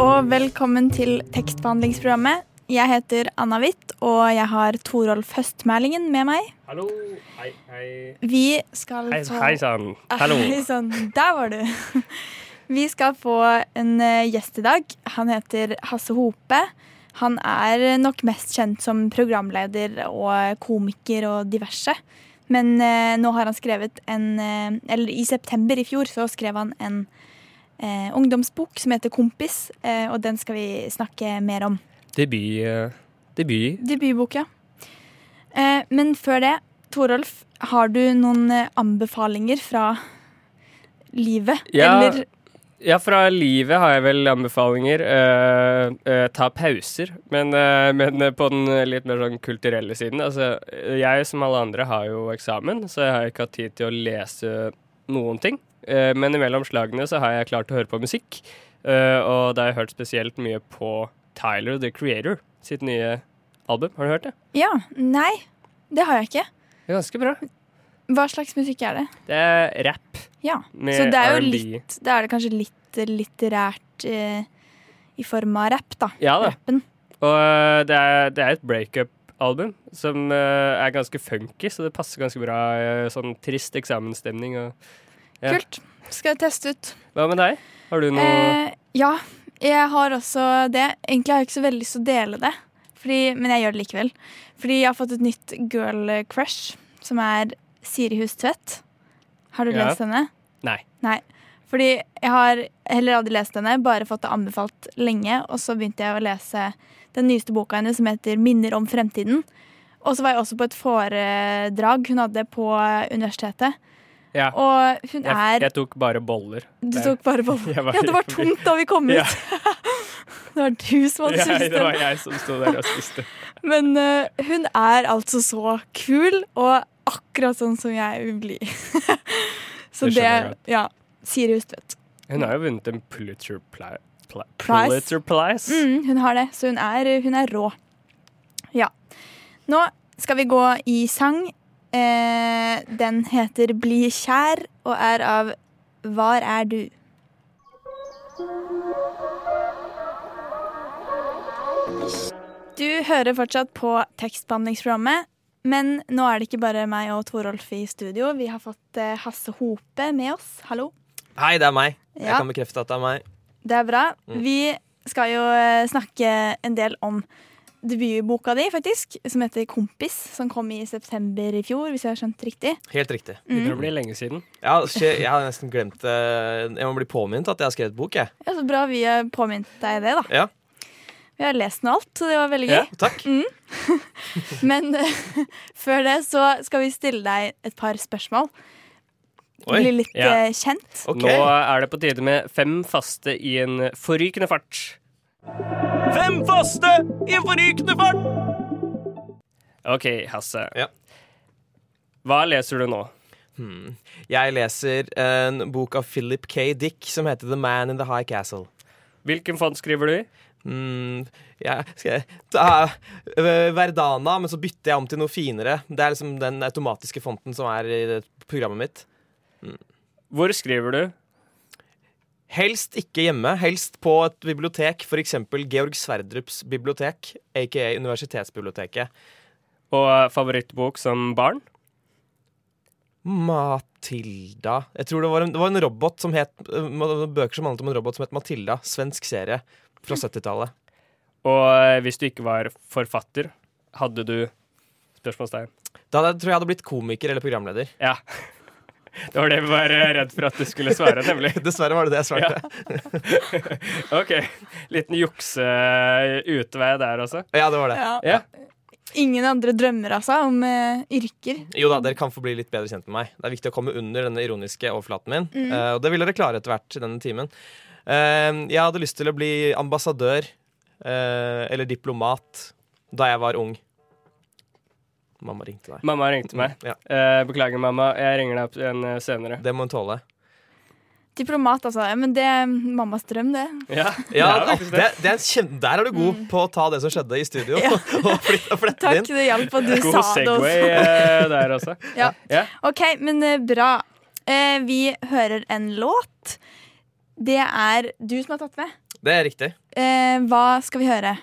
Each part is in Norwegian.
Og velkommen til tekstbehandlingsprogrammet. Jeg heter Anna Witt, og jeg har Torolf Høstmælingen med meg. Hallo. Hei, hei. Vi skal Hei, få hei sann. Hallo. Hei sann, der var du. Vi skal få en eh, gjest i dag. Han heter Hasse Hope. Han er nok mest kjent som programleder og komiker og diverse. Men eh, nå har han skrevet en eh, Eller i september i fjor så skrev han en eh, ungdomsbok som heter Kompis, eh, og den skal vi snakke mer om. Debut. eh, debut. Debutbok, ja. Eh, men før det, Torolf, har du noen eh, anbefalinger fra livet? Ja. Eller Ja, fra livet har jeg vel anbefalinger. Eh, eh, ta pauser. Men, eh, men på den litt mer sånn kulturelle siden. Altså, jeg som alle andre har jo eksamen, så jeg har ikke hatt tid til å lese noen ting. Eh, men imellom slagene så har jeg klart å høre på musikk. Eh, og da har jeg hørt spesielt mye på Tyler The Creator sitt nye album. Har du hørt det? Ja. Nei, det har jeg ikke. Det er ganske bra. Hva slags musikk er det? Det er rap Ja, Så det er jo litt Da er det kanskje litt litterært eh, i form av rap, da. Ja da. Rappen. Og øh, det er, det er et breakup-album som øh, er ganske funky, så det passer ganske bra i sånn trist eksamensstemning. Og, Ja. Kult. Skal jeg teste ut. hva med deg? Har du noe Eh, ja, jeg har også det. Egentlig har jeg ikke så veldig lyst til å dele det, fordi, men jeg gjør det likevel. Fordi jeg har fått et nytt girl crush, som er Siri Hus Tvedt. Har du Ja. lest henne? Nei. Nei. Fordi jeg har heller aldri lest henne, bare fått det anbefalt lenge. Og så begynte jeg å lese den nyeste boka hennes som heter 'Minner om fremtiden'. Og så var jeg også på et foredrag hun hadde på universitetet. Ja. Og hun Jeg, er jeg tok bare boller. Du tok bare boller. Var- Ja, det var tungt da vi kom ut. Ja. det var du som hadde Ja, det var jeg som sto der og spiste. Men uh, hun er altså så kul, og akkurat sånn som jeg vil bli. så Det det. Ja. Siri Hustvedt. Hun har jo vunnet en Pulitzer, Prize. Pulitzer Prize. Mm, hun har det, så hun er, hun er rå. Ja. Nå skal vi gå i sang. Eh, den heter 'Bli kjær' og er av Var er du? Du hører fortsatt på tekstbehandlingsprogrammet, men nå er det ikke bare meg og Torolf i studio. Vi har fått eh, Hasse Hope med oss. Hallo. Hei, det er meg. Jeg kan bekrefte at det er meg. Det er bra. Mm. Vi skal jo eh, snakke en del om debutboka di, faktisk, som heter 'Kompis', som kom i september i fjor, hvis jeg har skjønt riktig. Helt riktig. Begynner Mm. å bli lenge siden. Ja, jeg har nesten glemt det. Jeg må bli påminnet at jeg har skrevet bok, jeg. Ja, Så bra vi har påminnet deg det, da. Ja. Vi har lest den alt, så det var veldig gøy. Ja, takk. takk. Men eh, før det så skal vi stille deg et par spørsmål. Oi. Bli litt Ja. eh, kjent. Okay. Nå er det på tide med fem faste i en forrykende fart. Fem faste i en forrykende fart! OK, Hasse. Ja. Hva leser du nå? Hmm. Jeg leser en bok av Philip K. Dick som heter The Man in the High Castle. Hvilken font skriver du i? Mm, Ja, skal jeg ta øh, Verdana, men så bytter jeg om til noe finere. Det er liksom den automatiske fonten som er i programmet mitt. Hvor skriver du? Helst ikke hjemme, helst på et bibliotek, f.eks. Georg Sverdrups bibliotek, aka Universitetsbiblioteket. Og favorittbok som barn? Matilda Jeg tror det var en, det var en robot som het øh, Bøker som handlet om en robot som het Matilda. Svensk serie fra 70-tallet. Og eh, hvis du ikke var forfatter, hadde du Spørsmålstegn. Da tror jeg jeg hadde blitt komiker eller programleder. Ja. Det var det vi var eh, redd for at du skulle svare, nemlig. Dessverre var det det jeg svarte. OK. Liten jukseutvei der også. Ja, det var det. Ja. Ja. Ingen andre drømmer altså om uh, yrker. Jo da, dere kan få bli litt bedre kjent med meg. Det er viktig å komme under denne ironiske overflaten min. Mm. uh, og det vil dere klare etter hvert i denne timen. Uh, jeg hadde lyst til å bli ambassadør eh, eller diplomat da jeg var ung. Mamma ringte deg. Mamma ringte meg. Ja, Eh, beklager, mamma. Jeg ringer deg opp igjen eh, senere. det må hun tåle. Diplomat, altså. Men det er mammas drøm, det. Ja, Ja, det det, det er kjem, Der er du god på å ta det som skjedde i studio, Ja. og, flette det Takk, inn. det hjalp at du God sa det også. Segway eh, der også. Ja. Ja. OK, men eh, bra. Eh, vi hører en låt. Det er du som har tatt med. Det er riktig. Eh, hva skal vi høre?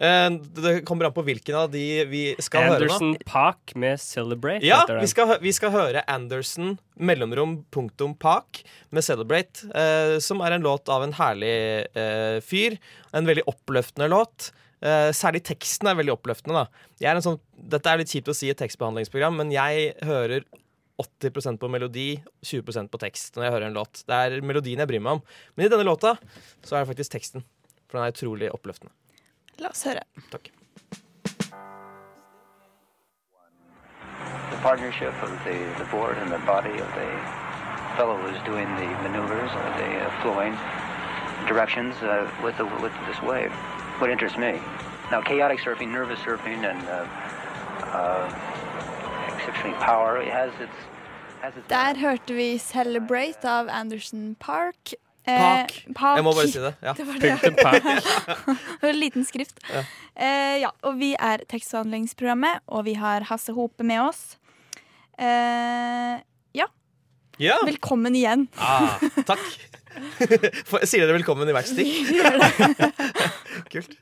Eh, det kommer an på hvilken av de vi skal høre nå. Anderson Park med 'Celebrate'. Ja, vi skal, vi skal høre Anderson mellomrom punktum Park med 'Celebrate', eh, som er en låt av en herlig eh, fyr. En veldig oppløftende låt. Eh, særlig teksten er veldig oppløftende. Er en sånn, dette er litt kjipt å si i et tekstbehandlingsprogram, men jeg hører 80% på melodi, 20% på tekst når jeg hører en låt. Det er melodien jeg bryr meg om. Men i denne låta så er det faktisk teksten. For den er utrolig oppløftende. La oss høre. Takk. the partnership of the, the board and the body of the fellow who's doing the maneuvers or the uh, flowing directions uh, with, the, with this wave. What interests me. Now, chaotic surfing, nervous surfing, and uh, uh, exceptionally power, it has its, has its Der hørte vi 'Celebrate' av Anderson Park. Eh, pak. Jeg må bare si det. Ja. Det var det. Det var en liten skrift. Ja. Eh, ja, og vi er tekstbehandlingsprogrammet, og vi har Hasse Hope med oss. Eh, ja. velkommen igjen. Ah, takk. For- Sier dere velkommen i hvert stikk? Kult.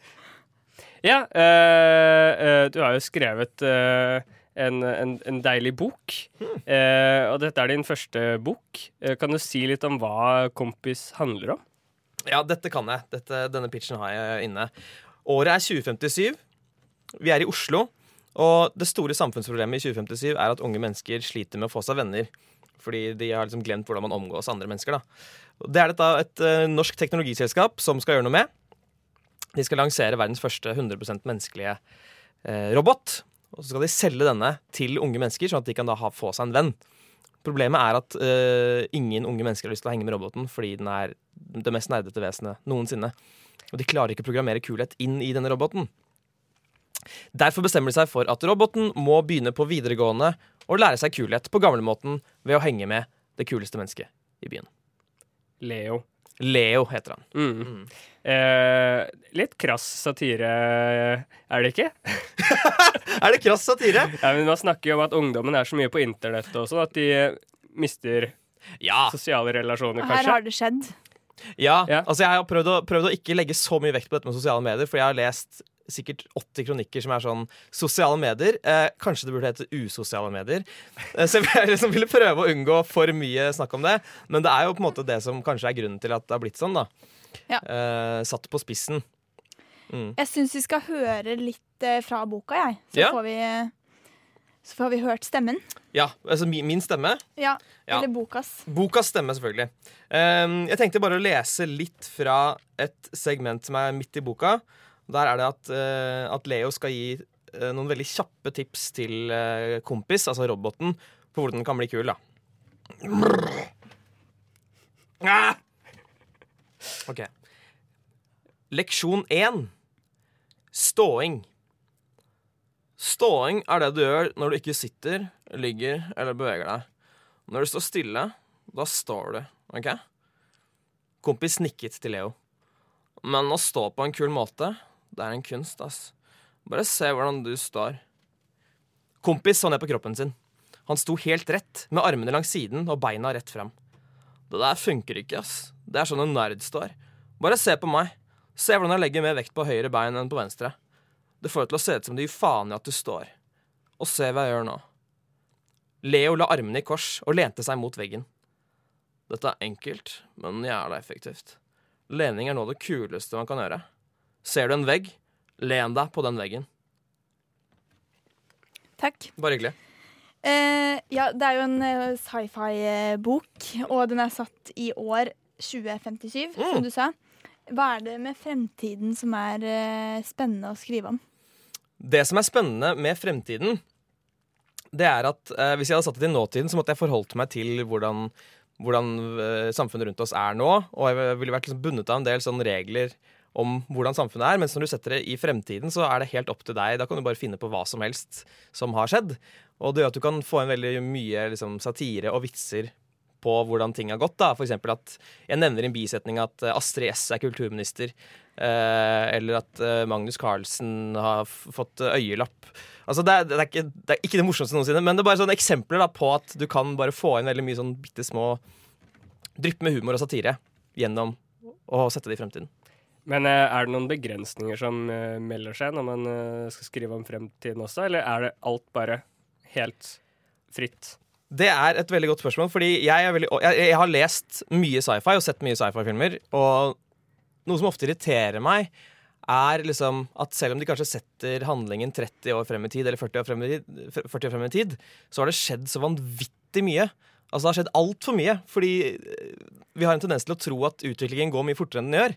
Ja, eh, eh, du har jo skrevet eh, en, en, en deilig bok. Mm. Eh, og dette er din første bok. Eh, kan du si litt om hva Kompis handler om? Ja, dette kan jeg. Dette, denne pitchen har jeg inne. Året er 2057. Vi er i Oslo. Og det store samfunnsproblemet i 2057 er at unge mennesker sliter med å få seg venner. Fordi de har liksom glemt hvordan man omgås andre mennesker. Da. Det er dette et uh, norsk teknologiselskap som skal gjøre noe med. De skal lansere verdens første 100% menneskelige uh, robot. Og så skal de selge denne til unge mennesker, sånn at de kan da ha, få seg en venn. Problemet er at uh, ingen unge mennesker har lyst til å henge med roboten fordi den er det mest nerdete vesenet noensinne. Og de klarer ikke å programmere kulhet inn i denne roboten. Derfor bestemmer de seg for at roboten må begynne på videregående og lære seg kulhet på gamlemåten ved å henge med det kuleste mennesket i byen. Leo. Leo heter han. Mm. Eh, litt krass satire, er det ikke? Er det krass satire? Ja, men Man snakker jo om at ungdommen er så mye på internett og sånn at de mister Ja. sosiale relasjoner, Og her har det skjedd. ja. Ja. Altså, jeg har prøvd å, prøvd å ikke legge så mye vekt på dette med sosiale medier, for jeg har lest sikkert 80 kronikker som er sånn sosiale medier. Eh, kanskje det burde hete usosiale medier. Eh, så jeg liksom ville prøve å unngå for mye snakk om det. Men det er jo på en måte det som kanskje er grunnen til at det har blitt sånn, da. Ja. Eh, satt på spissen. Mm. Jeg syns vi skal høre litt eh, fra boka, jeg. Så, Ja. får vi, så får vi hørt stemmen. Ja, altså min, min stemme. Ja, Ja. Eller bokas. Bokas stemme, selvfølgelig. Um, jeg tenkte bare å lese litt fra et segment som er midt i boka. Der er det at, eh, at Leo skal gi eh, noen veldig kjappe tips til eh, kompis, altså roboten, på hvordan den kan bli kul, da. Ah! OK. Leksjon én. Ståing. Ståing er det du gjør når du ikke sitter, ligger eller beveger deg. Når du står stille, da står du, OK? Kompis nikket til Leo. Men å stå på en kul måte, det er en kunst, ass. Bare se hvordan du står. Kompis så ned på kroppen sin. Han sto helt rett, med armene langs siden og beina rett fram. Det der funker ikke, ass. Det er sånn en nerd står. Bare se på meg. Se hvordan jeg legger mer vekt på høyre bein enn på venstre. Det får det til å se ut som det gir faen i at du står. Og se hva jeg gjør nå. Leo la armene i kors og lente seg mot veggen. Dette er enkelt, men jævla effektivt. Lening er nå det kuleste man kan gjøre. Ser du en vegg, len deg på den veggen. Takk. Bare hyggelig. Eh, ja, det er jo en eh, sci-fi-bok, og den er satt i år 2057, Mm. som du sa. Hva er det med fremtiden som er eh, spennende å skrive om? Det som er spennende med fremtiden, det er at eh, hvis jeg hadde satt det til nåtiden, så måtte jeg forholdt meg til hvordan, hvordan eh, samfunnet rundt oss er nå. Og jeg ville vært liksom bundet av en del sånne regler om hvordan samfunnet er, mens når du setter det i fremtiden, så er det helt opp til deg. Da kan du bare finne på hva som helst som har skjedd. Og det gjør at du kan få inn veldig mye liksom, satire og vitser på hvordan ting har gått. da. For at jeg nevner i en bisetning at eh, Astrid S er kulturminister. Eh, eller at eh, Magnus Carlsen har fått øyelapp. Altså det er, det, er ikke, det er ikke det morsomste noensinne, men det er bare sånne eksempler da, på at du kan bare få inn veldig mye sånn bitte små drypp med humor og satire gjennom å sette det i fremtiden. Men eh, er det noen begrensninger som eh, melder seg når man eh, skal skrive om fremtiden også, eller er det alt bare helt fritt? Det er et veldig godt spørsmål, fordi jeg, veldig, jeg, jeg har lest mye sci-fi og sett mye sci-fi-filmer, og noe som ofte irriterer meg, er liksom at selv om de kanskje setter handlingen 30 år frem i tid, eller 40 år frem i tid, 40 år frem i tid så har det skjedd så vanvittig mye. Altså Det har skjedd altfor mye, fordi vi har en tendens til å tro at utviklingen går mye fortere enn den gjør.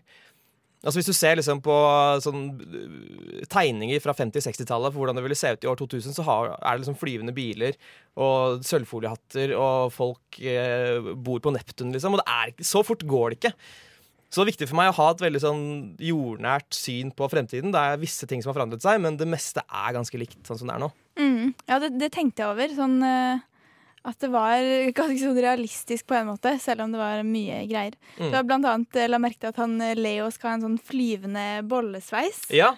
Altså Hvis du ser liksom på sånn øh, tegninger fra 50-60-tallet for hvordan det ville se ut i år 2000, så har, er det liksom flyvende biler og sølvfoliehatter, og folk eh, bor på Neptun, liksom. Og det er ikke, så fort går det ikke. Så det er viktig for meg å ha et veldig sånn jordnært syn på fremtiden. Det er visse ting som har forandret seg, men det meste er ganske likt sånn som det er nå. Mm. Ja, det, det tenkte jeg over. Sånn eh, at det var ganske sånn realistisk på en måte, selv om det var mye greier. Mm. Du har blant annet la merke til at han eh, Leo skal ha en sånn flyvende bollesveis. Ja,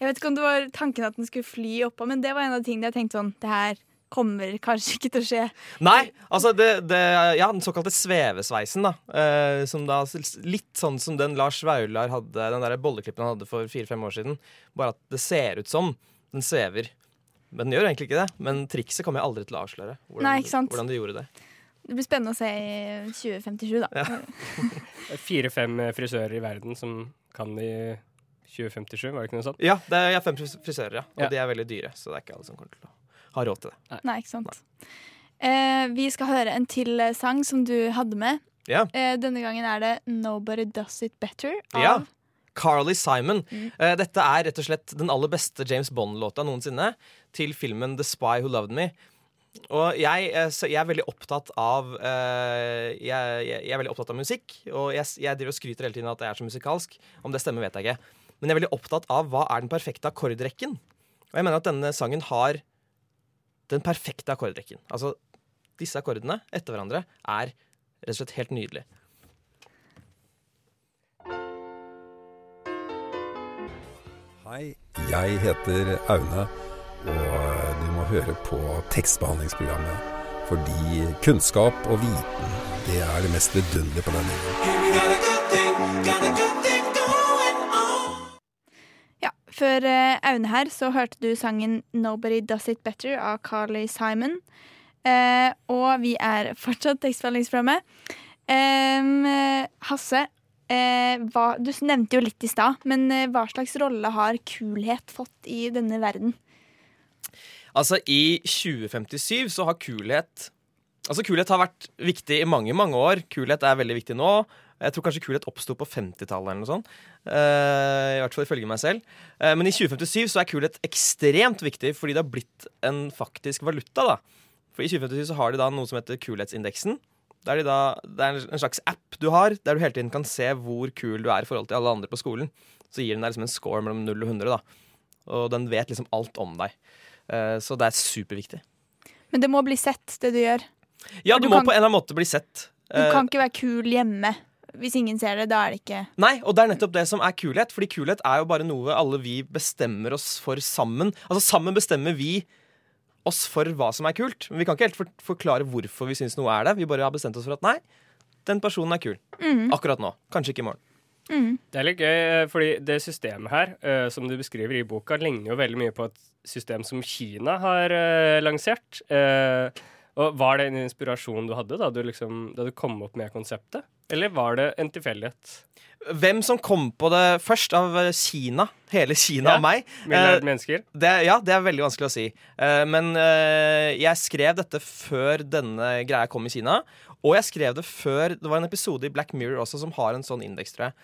Jeg vet ikke om det var tanken at den skulle fly oppå, men det var en av de tingene jeg tenkte sånn Det her kommer kanskje ikke til å skje. Nei, altså det, det, ja, den såkalte svevesveisen, da. Eh, som da Litt sånn som den Lars Vaular hadde, den der bolleklippen han hadde for fire-fem år siden. Bare at det ser ut som den svever. Men den gjør egentlig ikke det. Men trikset kommer jeg aldri til å avsløre. Hvordan, Nei, ikke sant? hvordan de gjorde det. Det blir spennende å se i 2057, da. Ja. Fire-fem frisører i verden som kan det i 2057, var det ikke noe sånt? Ja, det er, jeg fem frisører, ja. Og Ja. de er veldig dyre. Så det er ikke alle som kommer til å ha råd til det. Nei, ikke sant. Eh, vi skal høre en til eh, sang som du hadde med. Ja. Eh, denne gangen er det 'Nobody Does It Better' av Ja. Carly Simon. Mm. Uh, dette er rett og slett den aller beste James Bond-låta noensinne til filmen The Spy Who Loved Me. Og jeg, eh, jeg er veldig opptatt av eh, jeg, jeg, er veldig opptatt av musikk. Og jeg, jeg driver og skryter hele tiden at jeg er så musikalsk. Om det stemmer, vet jeg ikke. Men jeg er veldig opptatt av hva er den perfekte akkordrekken. Og jeg mener at denne sangen har den perfekte akkordrekken. Altså, disse akkordene etter hverandre er rett og slett helt nydelig. Hei, jeg heter Aune, og du må høre på tekstbehandlingsprogrammet. Fordi kunnskap og viten, det er det mest vidunderlige på denne jorden. Ja, Før eh, Aune her så hørte du sangen 'Nobody Does It Better' av Carly Simon. Eh, og vi er fortsatt tekstbehandlingsprogrammet. Eh, Hasse, eh, hva, du nevnte jo litt i stad, men eh, hva slags rolle har kulhet fått i denne verden? Altså, i 2057 så har kulhet Altså, kulhet har vært viktig i mange, mange år. Kulhet er veldig viktig nå. Jeg tror kanskje kulhet oppsto på 50-tallet eller noe sånt. Uh, I hvert fall ifølge meg selv. Uh, men i 2057 så er kulhet ekstremt viktig fordi det har blitt en faktisk valuta, da. For i 2057 så har de da noe som heter kulhetsindeksen. Der de da, det er en slags app du har, der du hele tiden kan se hvor kul du er i forhold til alle andre på skolen. Så gir den deg liksom en score mellom 0 og 100, da. Og den vet liksom alt om deg. Eh, Så det er superviktig. Men det må bli sett, det du gjør. Ja, det du du må kan- på en eller annen måte bli sett. Du Eh, kan ikke være kul hjemme. Hvis ingen ser det, da er det ikke Nei, og det er nettopp det som er kulhet. Fordi kulhet er jo bare noe alle vi bestemmer oss for sammen. Altså Sammen bestemmer vi oss for hva som er kult. Men vi kan ikke helt for forklare hvorfor vi syns noe er det. Vi bare har bestemt oss for at nei, den personen er kul. Akkurat nå. Kanskje ikke i morgen. Det er litt gøy, eh, fordi det systemet her, uh, som du beskriver i boka, ligner jo veldig mye på et system som Kina har uh, lansert. Uh, og Var det en inspirasjon du hadde da du, liksom, da du kom opp med konseptet? Eller var det en tilfeldighet? Hvem som kom på det først av Kina, hele Kina Ja. og meg Milliard eh, mennesker? det, Ja, det er veldig vanskelig å si. Eh, men eh, jeg skrev dette før denne greia kom i Kina. Og jeg skrev det før Det var en episode i Black Mirror også som har en sånn indeks, tror jeg.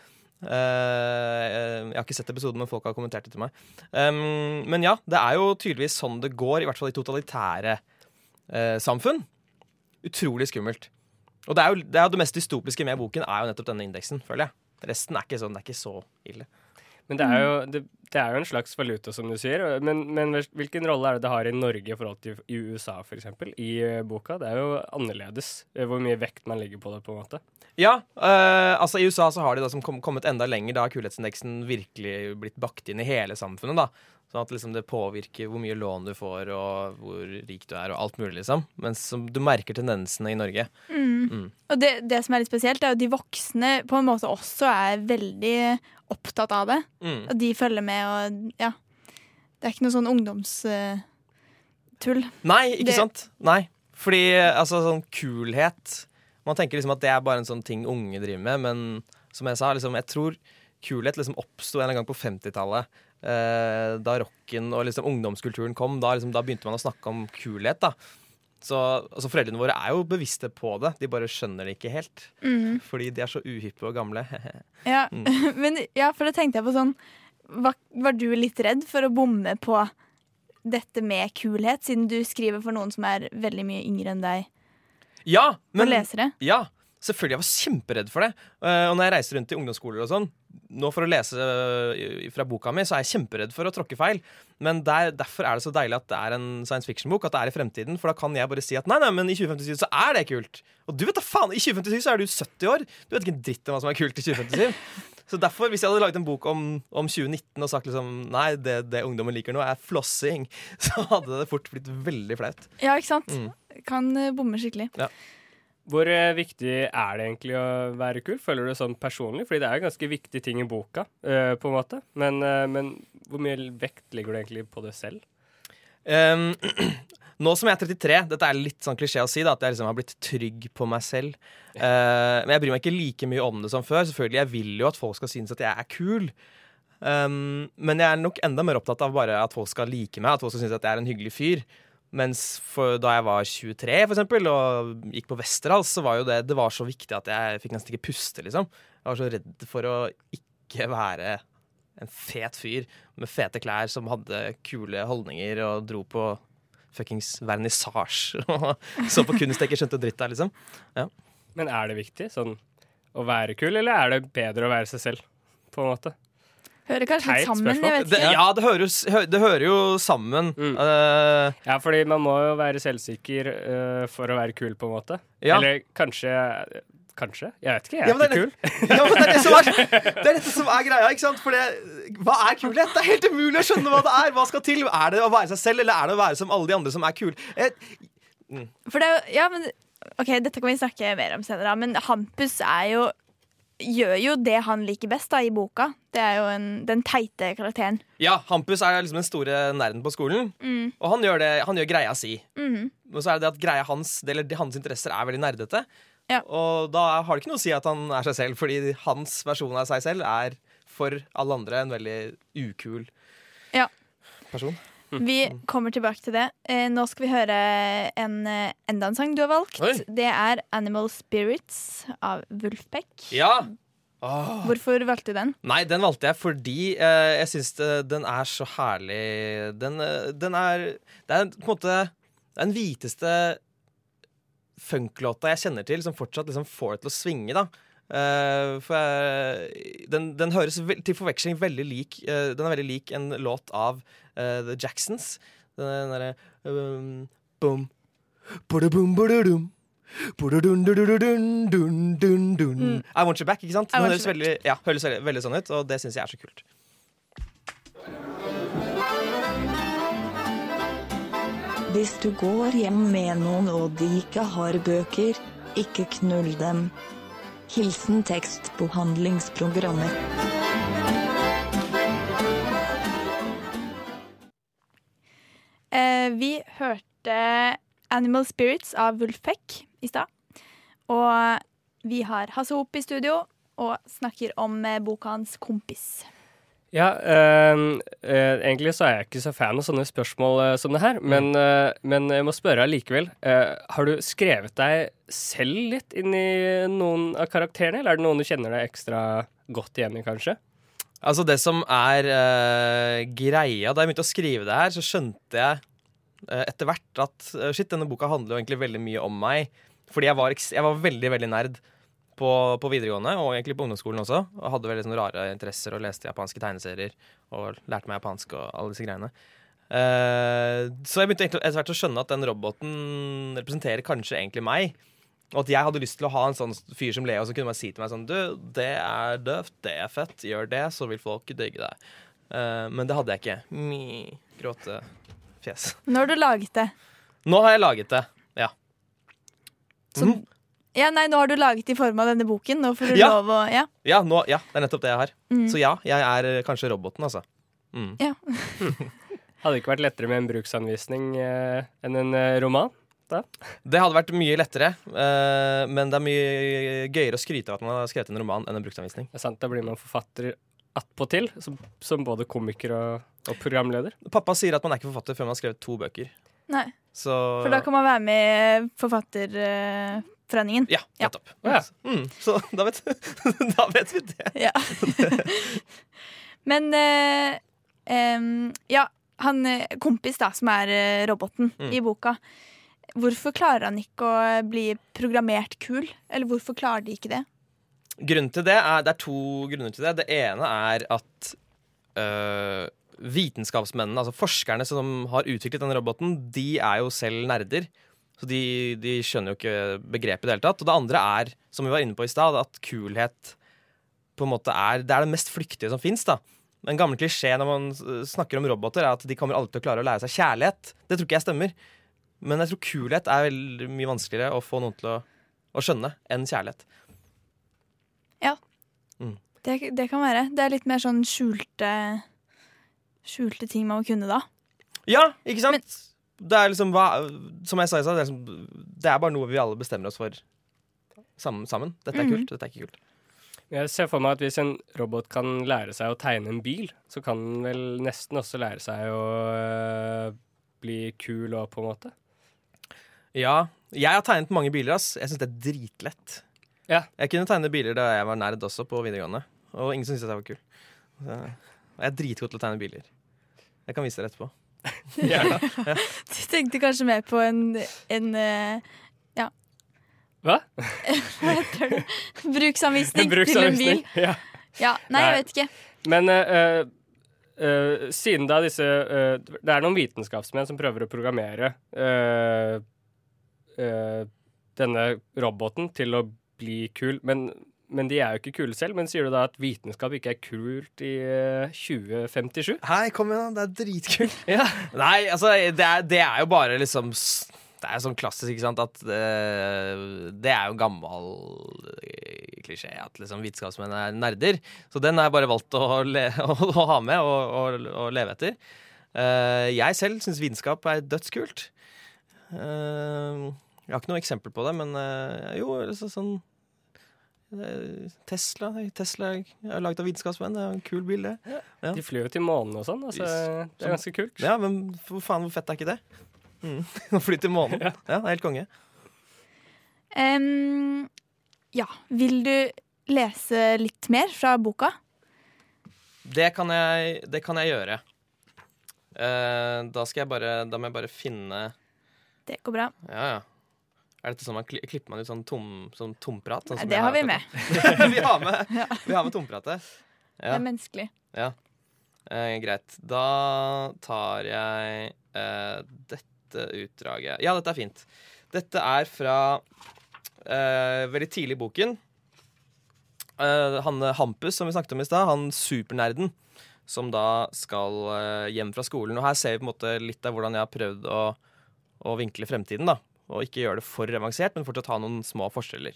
Jeg har ikke sett episoden, men folk har kommentert det til meg. Um, men ja, det er jo tydeligvis sånn det går, i hvert fall i totalitære samfunn. Utrolig skummelt. Og det er jo det, er det mest dystopiske med boken er jo nettopp denne indeksen, føler jeg. Resten er ikke sånn, det er ikke så ille. Men det er jo, det, det er jo en slags valuta, som du sier. Men, men hvilken rolle er det det har i Norge i forhold til i USA, f.eks., i eh, boka? Det er jo annerledes eh, hvor mye vekt man legger på det, på en måte. Ja, øh, altså i USA så har de da som kom, kommet enda lenger. Da har kulhetsindeksen virkelig blitt bakt inn i hele samfunnet. da Sånn at liksom det påvirker hvor mye lån du får, og hvor rik du er, og alt mulig, liksom. Mens du merker tendensene i Norge. Mm. Mm. Og det, det som er litt spesielt, er jo de voksne på en måte også er veldig opptatt av det. Mm. Og de følger med og ja. Det er ikke noe sånn ungdomstull. Nei, ikke Det- sant? Nei. Fordi altså sånn kulhet Man tenker liksom at det er bare en sånn ting unge driver med, men som jeg sa, liksom, jeg tror kulhet liksom oppsto en gang på 50-tallet. Eh, da rocken og liksom ungdomskulturen kom, da, liksom, da begynte man å snakke om kulhet. da så altså, Foreldrene våre er jo bevisste på det, de bare skjønner det ikke helt. Mm. Fordi de er så uhyppe og gamle. Ja. Mm. Men ja, for da tenkte jeg på sånn var, var du litt redd for å bomme på dette med kulhet, siden du skriver for noen som er veldig mye yngre enn deg, ja, men? Ja, selvfølgelig. Jeg var kjemperedd for det. Eh, og når jeg reiser rundt i ungdomsskoler og sånn, nå for å lese eh, fra boka mi, så er jeg kjemperedd for å tråkke feil. Men der, derfor er det så deilig at det er en science fiction-bok, at det er i fremtiden. For da kan jeg bare si at nei, nei, men i 2057 så er det kult. Og du vet da faen, i 2057 så er du 70 år. Du vet ikke en dritt om hva som er kult i 2057. Så derfor, hvis jeg hadde laget en bok om, om 2019 og sagt liksom Nei, det, det ungdommen liker nå, er flossing, så hadde det fort blitt veldig flaut. Ja, ikke sant? Mm. Kan eh, bomme skikkelig. Hvor eh, viktig er det egentlig å være kul? Føler du det sånn personlig? Fordi det er jo ganske viktige ting i boka, eh, på en måte. Men, men hvor mye vekt legger du egentlig på det selv? Um, nå som jeg er 33, dette er litt sånn klisjé å si, da, at jeg liksom har blitt trygg på meg selv. Uh, men jeg bryr meg ikke like mye om det som før. Selvfølgelig, Jeg vil jo at folk skal synes at jeg er kul. Um, men jeg er nok enda mer opptatt av bare at folk skal like meg, at folk skal synes at jeg er en hyggelig fyr. Mens for, da jeg var 23 for eksempel, og gikk på Westerdals, så var jo det, det var så viktig at jeg fikk nesten ikke puste. liksom. Jeg var så redd for å ikke være en fet fyr med fete klær som hadde kule holdninger og dro på fuckings vernissasje og så på kunst jeg ikke skjønte dritt av, liksom. Men er det viktig sånn å være kul, eller er det bedre å være seg selv, på en måte? Hører kanskje Teit litt sammen. spørsmål. Jeg vet Det, ja, det hører, jo- det hører jo sammen. Mm. Uh, Ja, fordi man må jo være selvsikker uh, for å være kul, på en måte. Ja. Eller kanskje Kanskje? Jeg vet ikke. Jeg er ja, ikke det, kul. ja, men det, er det, som er, det er dette som er greia, ikke sant? For det, hva er kulhet? Det er helt umulig å skjønne hva det er. Hva skal til? Er det å være seg selv, eller er det å være som alle de andre som er kule? Mm. For det er jo Ja, men OK, dette kan vi snakke mer om senere, men Hampus er jo Gjør jo det han liker best da i boka. Det er jo en, den teite karakteren. ja, Hampus er liksom den store nerden på skolen, Mm. og han gjør, det, han gjør greia si. Mhm. Og så er det det at greia hans, eller hans interesser er veldig nerdete. Ja. Og da har det ikke noe å si at han er seg selv, fordi hans versjon av seg selv er for alle andre en veldig ukul Ja. person. Vi kommer tilbake til det. Eh, nå skal vi høre en, eh, enda en sang du har valgt. Oi. Det er 'Animal Spirits' av Wolfbeck. Ja! Oh. Hvorfor valgte du den? Nei, den valgte jeg fordi eh, jeg syns den er så herlig Den, eh, den er Det er på en måte den hviteste funklåta jeg kjenner til, som fortsatt liksom får det til å svinge, da. Uh, for jeg, den, den høres til forveksling veldig lik uh, Den er veldig lik en låt av uh, The Jacksons. Den derre um, Boom. Ba-da-boom, ba-da-dum. Ba-da-dun-du-du-du-dun-dun-dun. I Want You Back, ikke sant? Den høres veldig, ja, høres veldig, veldig sånn ut, og det syns jeg er så kult. Hvis du går hjem med noen og de ikke har bøker, ikke knull dem. Hilsen tekstbehandlingsprogrammer. Eh, vi hørte 'Animal Spirits' av Wulfek i stad. Og vi har Hasse Hop i studio og snakker om eh, boka hans 'Kompis'. Ja, øh, øh, egentlig så er jeg ikke så fan av sånne spørsmål øh, som det her, men, eh, men jeg må spørre allikevel. Har du skrevet deg selv litt inn i noen av karakterene, eller er det noen du kjenner deg ekstra godt igjen i, kanskje? Altså Det som er greia Da jeg begynte å skrive det her, så skjønte jeg etter hvert at shit, denne boka handler jo egentlig veldig mye om meg. Fordi jeg var, jeg var veldig, veldig nerd på, på videregående og egentlig på ungdomsskolen også. Og hadde veldig sånne rare interesser og leste japanske tegneserier og lærte meg japansk og alle disse greiene. Uh, så jeg begynte etter hvert å skjønne at den roboten representerer kanskje egentlig meg. Og at jeg hadde lyst til å ha en sånn fyr som Leo som kunne bare si til meg sånn Du, det er døvt, det er fett, gjør det, så vil folk digge deg. Uh, men det hadde jeg ikke. Mi, gråtefjes. Nå har du laget det. Nå har jeg laget det. Ja. Så, Mhm. Ja, nei, nå har du laget i form av denne boken. Nå får du Ja. lov å Ja. Ja, nå, ja, det er nettopp det jeg har. Mm. Så ja, jeg er eh, kanskje roboten, altså. Mm. ja. Hadde det ikke vært lettere med en bruksanvisning eh, enn en roman? Da? Det hadde vært mye lettere, eh, men det er mye gøyere å skryte av at man har skrevet en roman enn en bruksanvisning. Det er sant, Da blir man forfatter attpåtil, som, som både komiker og, og programleder. Pappa sier at man er ikke forfatter før man har skrevet to bøker. Nei, Så for da kan man være med i Forfatterforeningen. Ja, Ja. nettopp. Å ja. Mm, så da vet, da vet vi det. Ja. Men uh, um, ja, han eh, kompis da, som er eh, roboten Mm. i boka. Hvorfor klarer han ikke å bli programmert kul? Eller hvorfor klarer de ikke det? Grunnen til det er, det er to grunner til det. Det ene er at øh, vitenskapsmennene, altså forskerne som har utviklet denne roboten, de er jo selv nerder. Så de, de skjønner jo ikke begrepet i det hele tatt. Og det andre er, som vi var inne på i stad, at kulhet på en måte er det er det mest flyktige som fins. En gammel klisjé når man snakker om roboter, er at de kommer alltid til å klare å lære seg kjærlighet. Det tror ikke jeg stemmer. Men jeg tror kulhet er veldig mye vanskeligere å få noen til å, å skjønne enn kjærlighet. det? Det kan være. Det er litt mer sånn skjulte Skjulte ting man må kunne da. Ja, ikke sant? Det er liksom hva, Som jeg sa i stad, det, er liksom, det er bare noe vi alle bestemmer oss for sammen. sammen. Dette er mm. kult. Dette er ikke kult. Jeg ser for meg at hvis en robot kan lære seg å tegne en bil, så kan den vel nesten også lære seg å øh, bli kul og på en måte. Ja, jeg har tegnet mange biler. ass. Jeg syns det er dritlett. Ja. Jeg kunne tegne biler da jeg var nerd også, på videregående. Og ingen syntes jeg var kul. Så, jeg er dritgod til å tegne biler. Jeg kan vise dere etterpå. Du tenkte kanskje mer på en, en eh, Hva? Hva heter det? Bruksanvisning, til en bil. Ja. Ja, nei, jeg vet ikke. Men uh, uh, siden da disse uh, Det er noen vitenskapsmenn som prøver å programmere denne roboten til å bli kul, men, men de er jo ikke kule selv. Men sier du da at vitenskap ikke er kult i øh, 2057? Hei, kom igjen, da. Det er dritkult. Ja. Nei, altså, det er, det er jo bare liksom Det er sånn klassisk, ikke sant, at det, det er jo gammel eh, klisjé at liksom vitenskapsmenn er nerder. Så den har jeg bare valgt å, le, å, å ha med og, og, og leve etter. Uh, jeg selv syns vitenskap er dødskult. Uh, jeg har ikke noe eksempel på det, men eh, jo, altså, sånn eh, Tesla Tesla er laget av vitenskapsmenn. Det er en kul bil, det. Ja. De flyr jo til månen og sånn. Altså, det er ganske kult. Ja, men for faen, hvor fett er ikke det? Mm. Å fly til månen. Ja. det er helt konge. Um, ja, vil du lese litt mer fra boka? Det kan jeg, det kan jeg gjøre. Uh, da skal jeg bare Da må jeg bare finne Det går bra. Ja, ja. Er dette sånn man kli- klipper man ut sånn, tom, sånn tomprat? Sånn det har vi med. vi, har med vi har med tompratet. Det er menneskelig. Eh, greit. Da tar jeg eh, dette utdraget. Ja, dette er fint. Dette er fra eh, veldig tidlig i boken. Eh, han Hampus, som vi snakket om i stad, han supernerden som da skal eh, hjem fra skolen. Og her ser vi på en måte litt av hvordan jeg har prøvd å, å vinkle fremtiden. da Og ikke gjøre det for avansert, men fortsatt ha noen små forskjeller.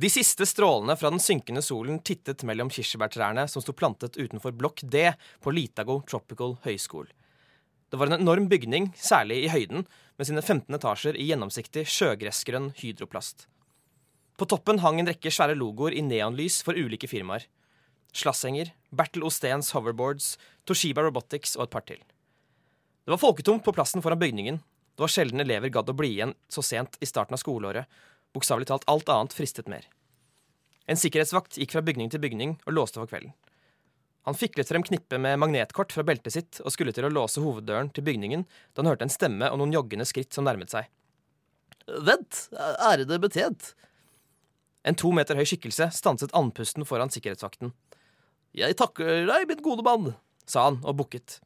De siste strålene fra den synkende solen tittet mellom kirsebærtrærne som sto plantet utenfor blokk D på Litago Tropical Høyskole. Det var en enorm bygning, særlig i høyden, med sine 15 etasjer i gjennomsiktig sjøgressgrønn hydroplast. På toppen hang en rekke svære logoer i neonlys for ulike firmaer. Slasshenger, Bertel Osteens hoverboards, Toshiba Robotics og et par til. Det var folketomt på plassen foran bygningen. Det var sjelden elever gadd å bli igjen så sent i starten av skoleåret. Bokstavelig talt alt annet fristet mer. En sikkerhetsvakt gikk fra bygning til bygning og låste for kvelden. Han fiklet frem knippet med magnetkort fra beltet sitt og skulle til å låse hoveddøren til bygningen da han hørte en stemme og noen joggende skritt som nærmet seg. Vent, ærede betjent. En to meter høy skikkelse stanset andpusten foran sikkerhetsvakten. Jeg takker deg, min gode mann, sa han og bukket.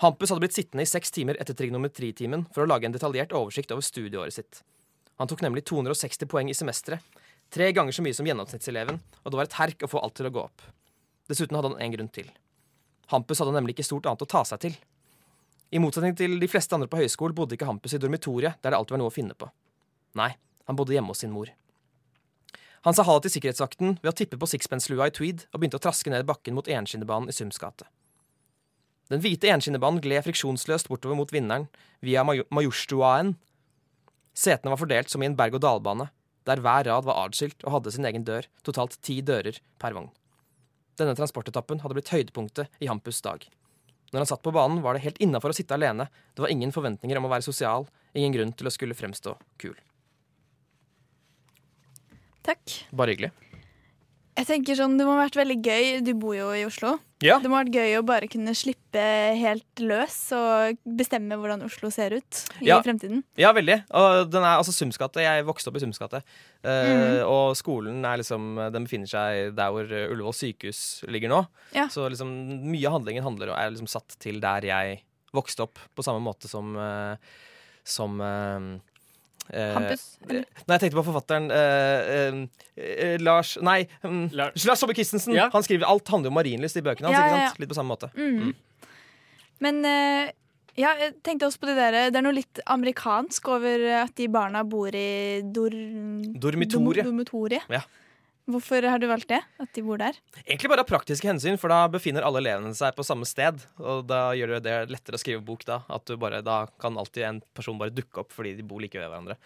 Hampus hadde blitt sittende i seks timer etter trigonometritimen for å lage en detaljert oversikt over studieåret sitt. Han tok nemlig 260 poeng i semesteret, tre ganger så mye som gjennomsnittseleven, og det var et herk å få alt til å gå opp. Dessuten hadde han en grunn til. Hampus hadde nemlig ikke stort annet å ta seg til. I motsetning til de fleste andre på høyskolen bodde ikke Hampus i dormitoriet, der det alltid var noe å finne på. Nei, han bodde hjemme hos sin mor. Han sa ha det til sikkerhetsvakten ved å tippe på sixpence-lua i tweed og begynte å traske ned bakken mot enskinnebanen i Sums gate. Den hvite enskinnebanen gled friksjonsløst bortover mot vinneren via Maj Majorstuaen. Setene var fordelt som i en berg-og-dal-bane, der hver rad var adskilt og hadde sin egen dør, totalt ti dører per vogn. Denne transportetappen hadde blitt høydepunktet i Hampus' dag. Når han satt på banen, var det helt innafor å sitte alene, det var ingen forventninger om å være sosial, ingen grunn til å skulle fremstå kul. Takk. Bare hyggelig. Jeg tenker sånn, Det må ha vært veldig gøy. Du bor jo i Oslo. Ja. Det må ha vært gøy å bare kunne slippe helt løs og bestemme hvordan Oslo ser ut i Ja. fremtiden. Ja, veldig. Og den er altså Sumsgate. Jeg vokste opp i Sumsgate. Uh, mm. Og skolen er liksom Den befinner seg der hvor Ullevål sykehus ligger nå. Ja. Så liksom mye av handlingen handler er liksom satt til der jeg vokste opp, på samme måte som uh, Som eh, eh, Hampus. eller? Nei, jeg tenkte på forfatteren eh, eh, eh, Lars Nei, mm, Lars- Lars Saabye Christensen. Ja. Han skriver alt handler om marinlyst i bøkene hans. Ja, ikke ja, sant? Litt på samme måte. Mm. Men eh, ja, jeg tenkte også på det der Det er noe litt amerikansk over at de barna bor i dor... Dormitoriet. Dom- dormitoriet. Ja. Hvorfor har du valgt det? At de bor der? Egentlig bare av praktiske hensyn, for da befinner alle elevene seg på samme sted. Og da gjør det det lettere å skrive bok da. At du bare, da kan alltid en person bare dukke opp fordi de bor like ved hverandre.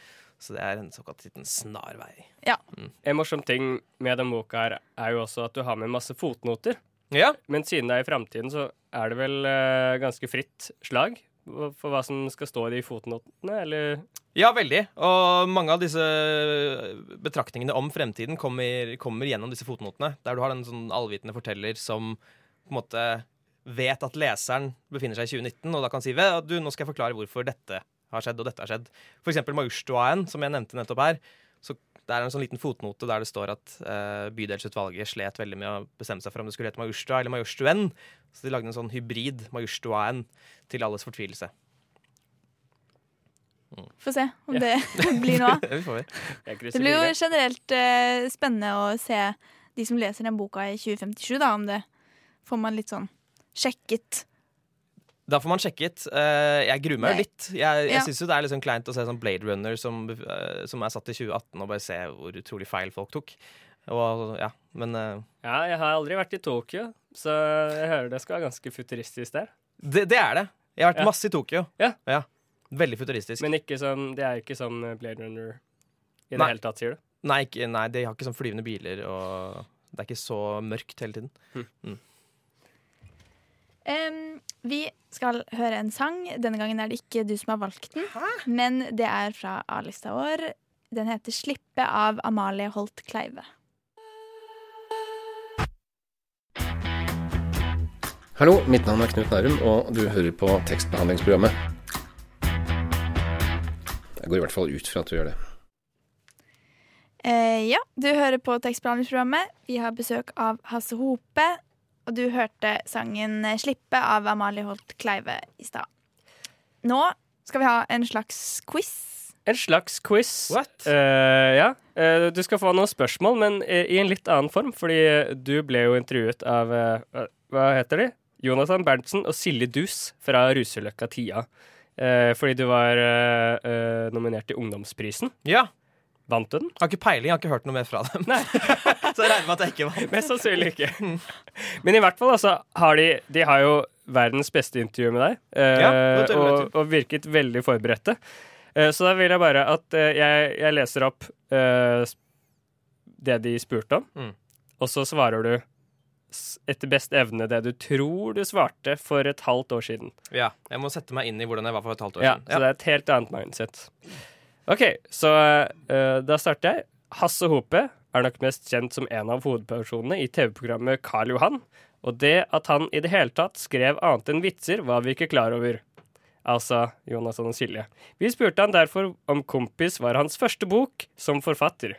Så det er en såkalt liten snarvei. En morsom ting med den boka her er jo også at du har med masse fotnoter. Ja, Men siden det er i framtiden, så er det vel eh, ganske fritt slag for hva som skal stå i fotnotene, eller ja veldig. Og mange av disse betraktningene om fremtiden kommer, kommer gjennom disse fotnotene. Der du har en sånn allvitende forteller som på en måte vet at leseren befinner seg i 2019, og da kan si at du, nå skal jeg forklare hvorfor dette har skjedd, og dette har skjedd. For eksempel Majorstuaen, som jeg nevnte nettopp her. Det er en sånn liten fotnote der det står at uh, bydelsutvalget slet veldig med å bestemme seg for om det skulle hete Majorstua eller Majorstuen. Så de lagde en sånn hybrid, Majorstuaen, til alles fortvilelse. Få se om det blir noe av. Det blir jo generelt uh, spennende å se de som leser den boka i 2057, da, om det får man litt sånn sjekket. Da får man sjekket. Eh, jeg gruer meg Nei. litt. Jeg, jeg Ja. syns jo det er litt sånn kleint å se sånn Blade Runner som, eh, som er satt i 2018, og bare se hvor utrolig feil folk tok. Og ja, men eh, Ja, jeg har aldri vært i Tokyo, så jeg hører det skal være ganske futuristisk der. det, det er det. Jeg har vært Ja. masse i Tokyo. Ja. Veldig futuristisk. Men ikke sånn, det er ikke sånn Blade Runner i det Nei. hele tatt, sier du? nei, ikke, nei, de har ikke sånn flyvende biler, og det er ikke så mørkt hele tiden. Em, vi skal høre en sang. Denne gangen er det ikke du som har valgt den, men det er fra A-lista vår. Den heter 'Slippe' av Amalie Holt Kleive. Hallo, mitt navn er Knut Nærum, og du hører på tekstbehandlingsprogrammet. Jeg går i hvert fall ut fra at du gjør det. Eh, ja, du hører på tekstbehandlingsprogrammet. Vi har besøk av Hasse Hope, og du hørte sangen 'Slippe' av Amalie Holt Kleive i stad. Nå skal vi ha en slags quiz. En slags quiz. What? Uh, ja. Uh, du skal få noen spørsmål, men i en litt annen form, fordi du ble jo intervjuet av uh, hva- heter de? Jonathan Berntsen og Silje Dus fra Ruseløkka Tia. Fordi du var nominert til Ungdomsprisen. Ja. Vant du den? Jeg Har ikke peiling, jeg har ikke hørt noe mer fra dem. Så jeg regner med at jeg ikke vant. Mest sannsynlig ikke. Men i hvert fall, altså, har de De har jo verdens beste intervju med deg, eh, Ja, og, og virket veldig forberedte. Eh, så da vil jeg bare at eh, jeg, jeg leser opp eh, det de spurte om, Mm. og så svarer du etter best evne det du tror du svarte for et halvt år siden. Ja, Jeg må sette meg inn i hvordan jeg var for et halvt år Ja, siden. Så det er et helt annet mindset. OK, så uh, da starter jeg. Hasse Hope er nok mest kjent som en av hovedpersonene i TV-programmet Karl Johan. Og det at han i det hele tatt skrev annet enn vitser, var vi ikke klar over. altså Jonathan og Silje. Vi spurte han derfor om Kompis var hans første bok som forfatter.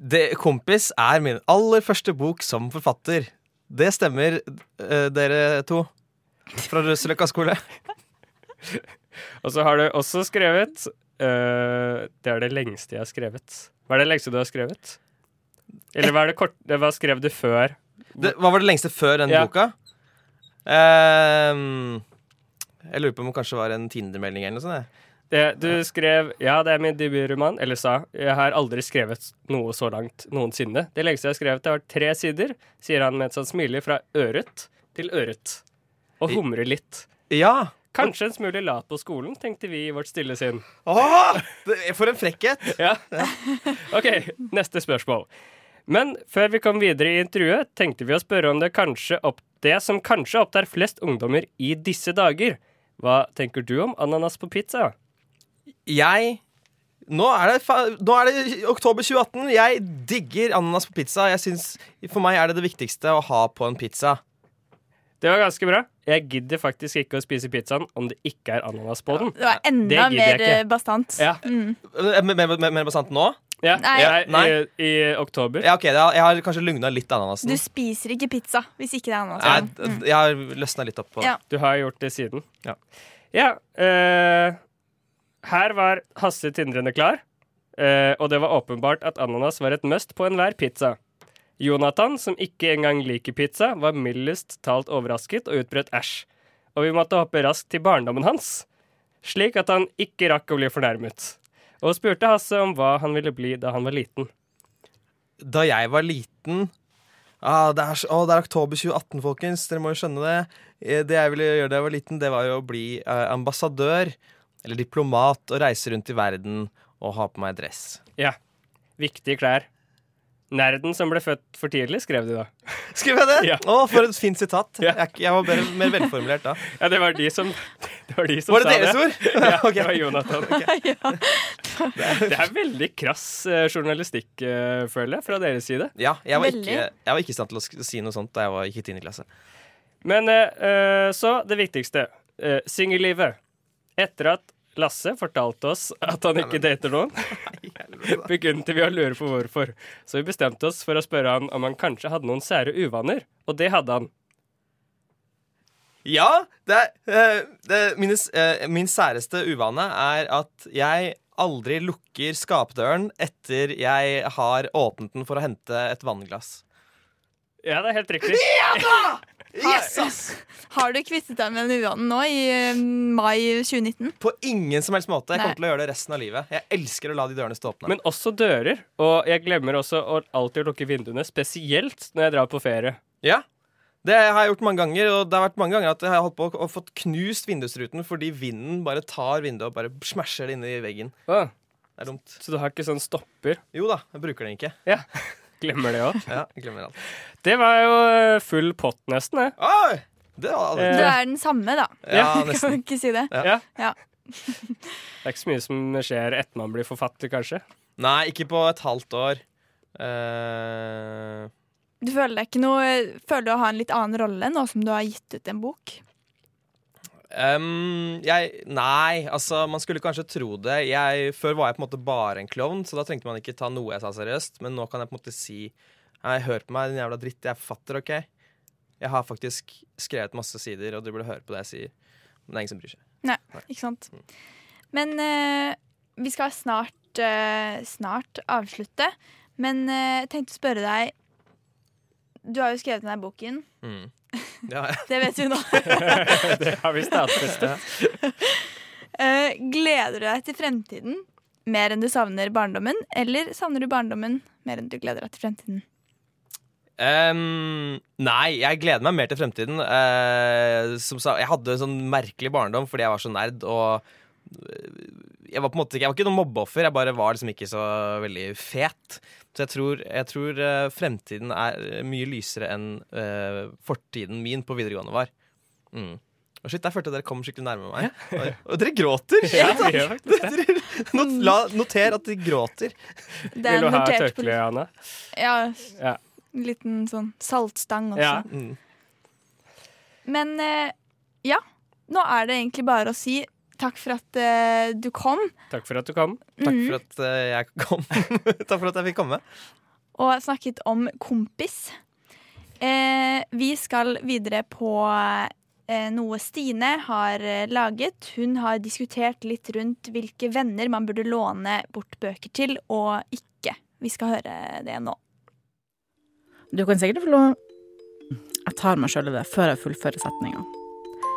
Det, 'Kompis' er min aller første bok som forfatter. Det stemmer, eh, dere to. Fra Røseløkka skole. Og så har du også skrevet uh, Det er det lengste jeg har skrevet. Hva er det lengste du har skrevet? Eller hva, er det kort, hva skrev du før? Det, hva var det lengste før den Ja. boka? Ehm, jeg lurer på om det kanskje var en Tinder-melding eller noe sånt. Det, du skrev Ja, det er min debutroman. Eller sa Jeg har aldri skrevet noe så langt noensinne. Det lengste jeg har skrevet, det var tre sider, sier han med et sånt smiley fra øret til øret. Og humrer litt. Ja! Kanskje en smule lat på skolen, tenkte vi i vårt stille sinn. Åh, for en frekkhet! Ja. OK, neste spørsmål. Men før vi kom videre i intervjuet, tenkte vi å spørre om det, opp, det som kanskje opptar flest ungdommer i disse dager. Hva tenker du om ananas på pizza? Jeg nå er, nå er det oktober 2018. Jeg digger ananas på pizza. Jeg synes, For meg er det det viktigste å ha på en pizza. Det var ganske bra. Jeg gidder faktisk ikke å spise pizzaen om det ikke er ananas på den. Det var enda Det mer eh, bastant. Ja. Mm. Mer mer- mer bastant nå? Ja, Nei. jeg- Nei. I, I oktober. Ja, ok, det har- Jeg har kanskje lugna litt ananasen. Du spiser ikke pizza hvis ikke det er ananas. Nei. Mm. jeg har løsna litt opp på Ja. Du har gjort det siden. Ja. Ja, eh, her var Hasse tindrende klar, eh, og det var åpenbart at ananas var et must på enhver pizza. Jonathan, som ikke engang liker pizza, var mildest talt overrasket og utbrøt æsj. Og vi måtte hoppe raskt til barndommen hans, slik at han ikke rakk å bli fornærmet. Og spurte Hasse om hva han ville bli da han var liten. Da jeg var liten ah, det, er, oh, det er oktober 2018, folkens. Dere må jo skjønne det. Eh, Det jeg ville gjøre da jeg var liten, det var jo å bli eh, ambassadør. Eller diplomat og reise rundt i verden og ha på meg dress. Ja, viktige klær. Nerden som ble født for tidlig, skrev de da. Skrev jeg det? Ja. Å, for et fint sitat. Ja. Jeg, jeg var mer, mer velformulert da. Ja, det var de som, det var de som Var det sa deres det. ord? Ja, okay. det var Jonathan. Det er veldig krass eh, journalistikk, eh, føler jeg, fra deres side. Ja, jeg var, ikke, jeg var ikke i stand til å si noe sånt da jeg var, gikk i 10. klasse. Men eh, eh, så det viktigste. Uh, Singellivet. Etter at Lasse fortalte oss at han ikke dater noen, begynte vi å lure på hvorfor. Så vi bestemte oss for å spørre han om han kanskje hadde noen sære uvaner. Og det hadde han. Ja, det er, det er mine, eh, min særeste uvane er at jeg aldri lukker skapdøren etter jeg har åpnet den for å hente et vannglass. Ja, det er helt riktig. Yes, ass! Har du kvittet deg med den uvanen nå i eh, mai 2019? På ingen som helst måte. Jeg Nei. kommer til å gjøre det resten av livet. Jeg elsker å la de dørene stå åpne. Men også dører. Og jeg glemmer også å alltid lukke vinduene, spesielt når jeg drar på ferie. ja, det har jeg gjort mange ganger, og det har vært mange ganger at jeg har holdt på å fått knust vindusruten fordi vinden bare tar vinduet og bare smasher det inn i veggen. Å, Det er dumt. så du har ikke sånn stopper? Jo da, jeg bruker den ikke. Ja. Glemmer det òg. Ja, glemmer alt. Det var jo eh, full pott, nesten. det. Oi! Det var aldri Eh, Du er den samme, da. Ja, Kan vi ikke si det? Ja. Ja. Ja. Det er ikke så mye som skjer etter man blir forfatter, kanskje. Nei, ikke på et halvt år. Uh... Du føler deg ikke noe Føler du å ha en litt annen rolle nå som du har gitt ut en bok? Em, jeg, nei, altså man skulle kanskje tro det. Jeg, før var jeg på en måte bare en klovn, så da trengte man ikke ta noe jeg sa seriøst. Men nå kan jeg på en måte si Nei, hør på meg, din jævla dritt. Jeg er forfatter, OK? Jeg har faktisk skrevet masse sider, og du burde høre på det jeg sier. Men det er ingen som bryr seg. Nei, ikke sant. Men uh, vi skal snart, uh, snart avslutte. Men jeg jeg tenkte å spørre deg Du har jo skrevet denne boken. Mm. Ja. Det vet vi nå. det har vi stadfestet. Uh, gleder du deg til fremtiden mer enn du savner barndommen? Eller savner du barndommen mer enn du gleder deg til fremtiden? Um, nei, jeg gleder meg mer til fremtiden. Uh, som sa, jeg hadde en sånn merkelig barndom fordi jeg var så nerd. Og jeg var på en måte ikke, jeg var ikke noe mobbeoffer, jeg bare var liksom ikke så veldig fet. Så jeg tror, jeg tror eh, fremtiden er mye lysere enn uh, fortiden min på videregående var. Mm. Og shit, Jeg følte dere kom skikkelig nærme meg. Og, og dere gråter! Ja, vi gjør faktisk det. Not, la, noter at de gråter. Det er Vil du ha tørkle, Anne? Ja, Ja. en liten sånn saltstang også. Ja. Mm. Men eh, ja, nå er det egentlig bare å si takk for at uh, du kom. Takk for at du kom. Takk Mhm. for at uh, jeg kom. Takk for at jeg fikk komme. og snakket om kompis. Eh, vi skal videre på eh, noe Stine har eh, laget. Hun har diskutert litt rundt hvilke venner man burde låne bort bøker til, og ikke. Vi skal høre det nå. Du kan sikkert få låne Jeg tar meg sjøl i det før jeg fullfører setninga.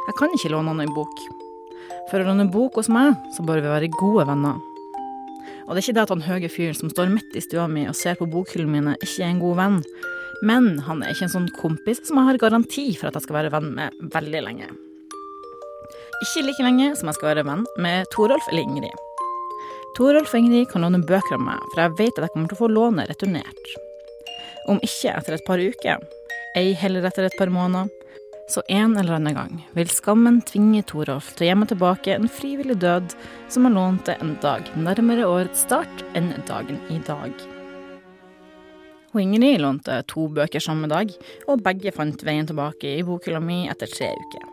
Jeg kan ikke låne noen bok. For å låne bok hos meg, så bør vi være gode venner. Og det er ikke det at han høye fyren som står midt i stua mi og ser på bokhyllene mine, ikke er en god venn. Men han er ikke en sånn kompis som jeg har garanti for at jeg skal være venn med veldig lenge. Ikke like lenge som jeg skal være venn med Torolf eller Ingrid. Torolf og Ingrid kan låne bøker av meg, for jeg vet at jeg kommer til å få lånet returnert. Om ikke etter et par uker, ei heller etter et par måneder, så en eller annen gang vil skammen tvinge Torolf til å gjemme tilbake en frivillig død som han lånte en dag nærmere årets start enn dagen i dag. Og Ingrid lånte to bøker samme dag, og begge fant veien tilbake i bokhylla mi etter tre uker.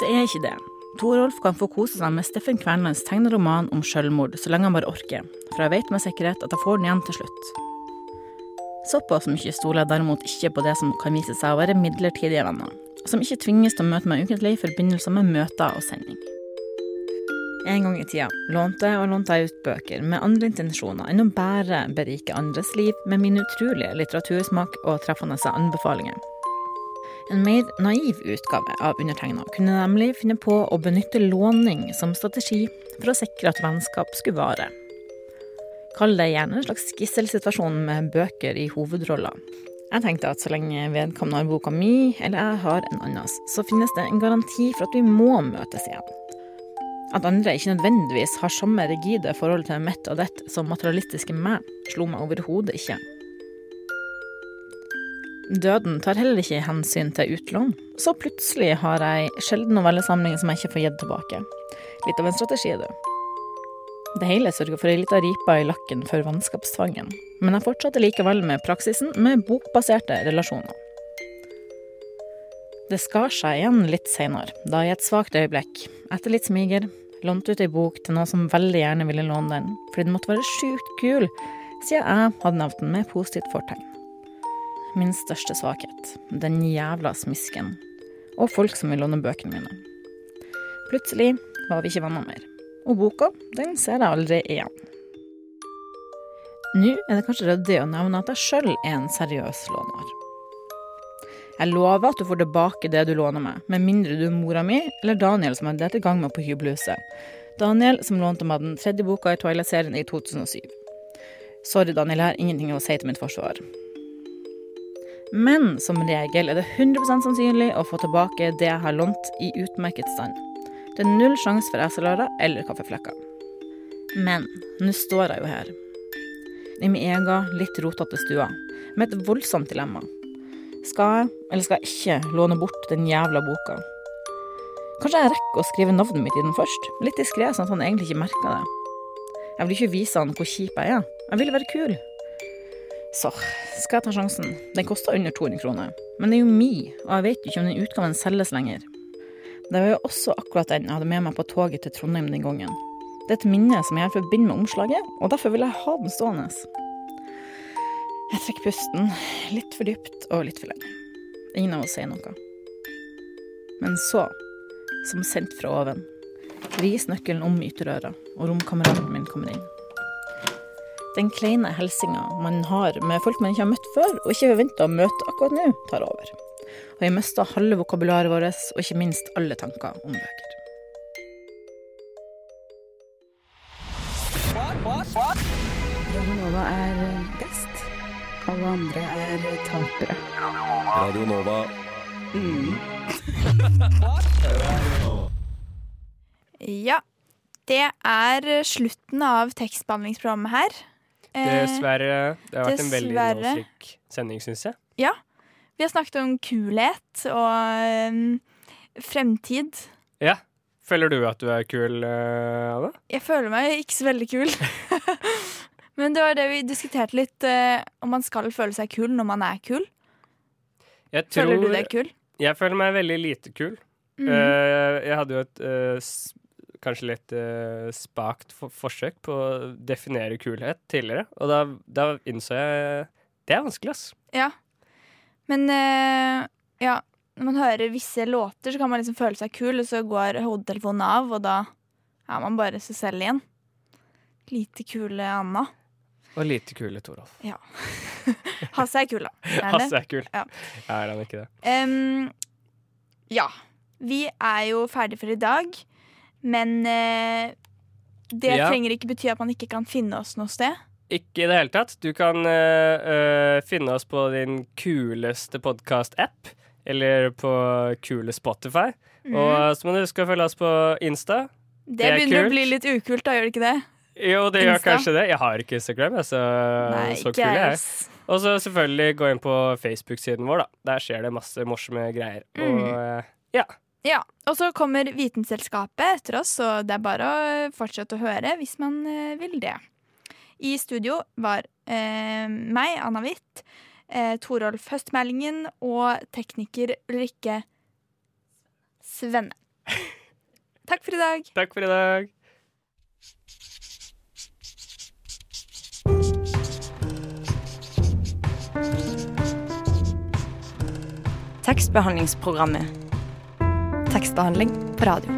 Det er ikke det. Torolf kan få kose seg med Steffen Kvernlands tegneroman om selvmord så lenge han bare orker, for jeg vet med sikkerhet at jeg får den igjen til slutt. Såpass mye stoler jeg derimot ikke på det som kan vise seg å være midlertidige venner, som ikke tvinges til å møte meg ukentlig i forbindelse med møter og sending. En gang i tida lånte og lånte jeg ut bøker med andre intensjoner enn å bare berike andres liv med min utrolige litteratursmak og treffende anbefalinger. En mer naiv utgave av undertegna kunne nemlig finne på å benytte låning som strategi for å sikre at vennskap skulle vare. Kall det gjerne en slags gisselsituasjon med bøker i hovedroller. Jeg tenkte at så lenge vedkommende har boka mi, eller jeg har en annens, så finnes det en garanti for at vi må møtes igjen. At andre ikke nødvendigvis har samme rigide forhold til mitt og ditt som materialistiske meg, slo meg overhodet ikke. Døden tar heller ikke hensyn til utlån, så plutselig har jeg sjelden novellesamlinger som jeg ikke får gitt tilbake. Litt av en strategi, du. Det hele sørger for ei lita ripe i lakken for vennskapstvangen, men jeg fortsatte likevel med praksisen med bokbaserte relasjoner. Det skar seg igjen litt seinere, da i et svakt øyeblikk, etter litt smiger, lånte ut ei bok til noen som veldig gjerne ville låne den, fordi den måtte være sjukt kul, siden jeg hadde nevnt den med positivt fortegn. Min største svakhet, den jævla smisken, og folk som vil låne bøkene mine. Plutselig var vi ikke venner mer, og boka, den ser jeg aldri igjen. Nå er det kanskje ryddig å nevne at jeg sjøl er en seriøs låner. Jeg lover at du får tilbake det du låner meg, med mindre du er mora mi eller Daniel som har delte i gang med på hybelhuset. Daniel som lånte meg den tredje boka i Twilight-serien i 2007. Sorry, Daniel, jeg har ingenting å si til mitt forsvar. Men som regel er det 100% sannsynlig å få tilbake det jeg har lånt i utmerket stand. Det er null sjanse for eselarer eller kaffeflekker. Men nå står jeg jo her, i min egen litt rotete stua, med et voldsomt dilemma. Skal jeg, eller skal jeg ikke, låne bort den jævla boka? Kanskje jeg rekker å skrive navnet mitt i den først? Litt diskré, sånn at han egentlig ikke merker det. Jeg vil ikke vise han hvor kjip jeg er. Jeg vil være kul. Så skal jeg ta sjansen. Den koster under 200 kroner. Men det er jo mi, og jeg vet jo ikke om den utgaven selges lenger. Det var jo også akkurat den jeg hadde med meg på toget til Trondheim den gangen. Det er et minne som jeg forbinder med omslaget, og derfor vil jeg ha den stående. Jeg trekker pusten, litt for dypt og litt for lenge. Ingen av oss sier noe. Men så, som sendt fra oven, vris nøkkelen om ytterøra, og romkameraten min kommer inn. Den kleine hilsinga man har med folk man ikke har møtt før, og ikke forventa å møte akkurat nå, tar over. Og jeg mista halve vokabularet vårt, og ikke minst alle tanker om bøker. Radionova er best. Alle andre er tapere. Radio Nova. Ja. Det er slutten av tekstbehandlingsprogrammet her. Eh, Dessverre. Det har vært en veldig innholdsrik sending, syns jeg. Ja. Vi har snakket om kulhet og um, fremtid. Ja. Føler du at du er kul, uh, Ada? Jeg føler meg ikke så veldig kul. Men det var det vi diskuterte litt, uh, om man skal føle seg kul når man er kul. Jeg Føler du tror- deg kul? Jeg føler meg veldig lite kul. Mm. Uh, jeg hadde jo et uh, kanskje litt uh, spakt for forsøk på å definere kulhet tidligere, og da, da innså jeg det er vanskelig, ass. Ja. Men eh, ja, når man hører visse låter, så kan man liksom føle seg kul, og så går hodetelefonen av, og da er man bare seg selv igjen. Lite kule Anna. Og lite kule Torolf. Ja. Hasse er kul, da. Hasse er kul. Ja. Er han ikke det? Um, ja. Vi er jo ferdig for i dag, men uh, det Ja. trenger ikke bety at man ikke kan finne oss noe sted. Ikke i det hele tatt. Du kan eh, finne oss på din kuleste podkast-app, eller på kule Spotify. Mm. Og så må du huske å følge oss på Insta. Det, det begynner kult. å bli litt ukult, da, gjør det ikke det? Jo, det gjør kanskje det. Jeg har ikke Instagram, jeg, så, Nei, så kul jeg, er. Og så selvfølgelig gå inn på Facebook-siden vår, da. Der skjer det masse morsomme greier. Og Mm. eh, ja. Ja, Og så kommer Vitenselskapet etter oss, så det er bare å fortsette å høre hvis man vil det. I studio var eh, meg, Anna Hvitt, eh, Torolf Høstmælingen og tekniker Ulrikke Svenne. Takk for i dag. Takk for i dag. Tekstbehandlingsprogrammet. Tekstbehandling på radio.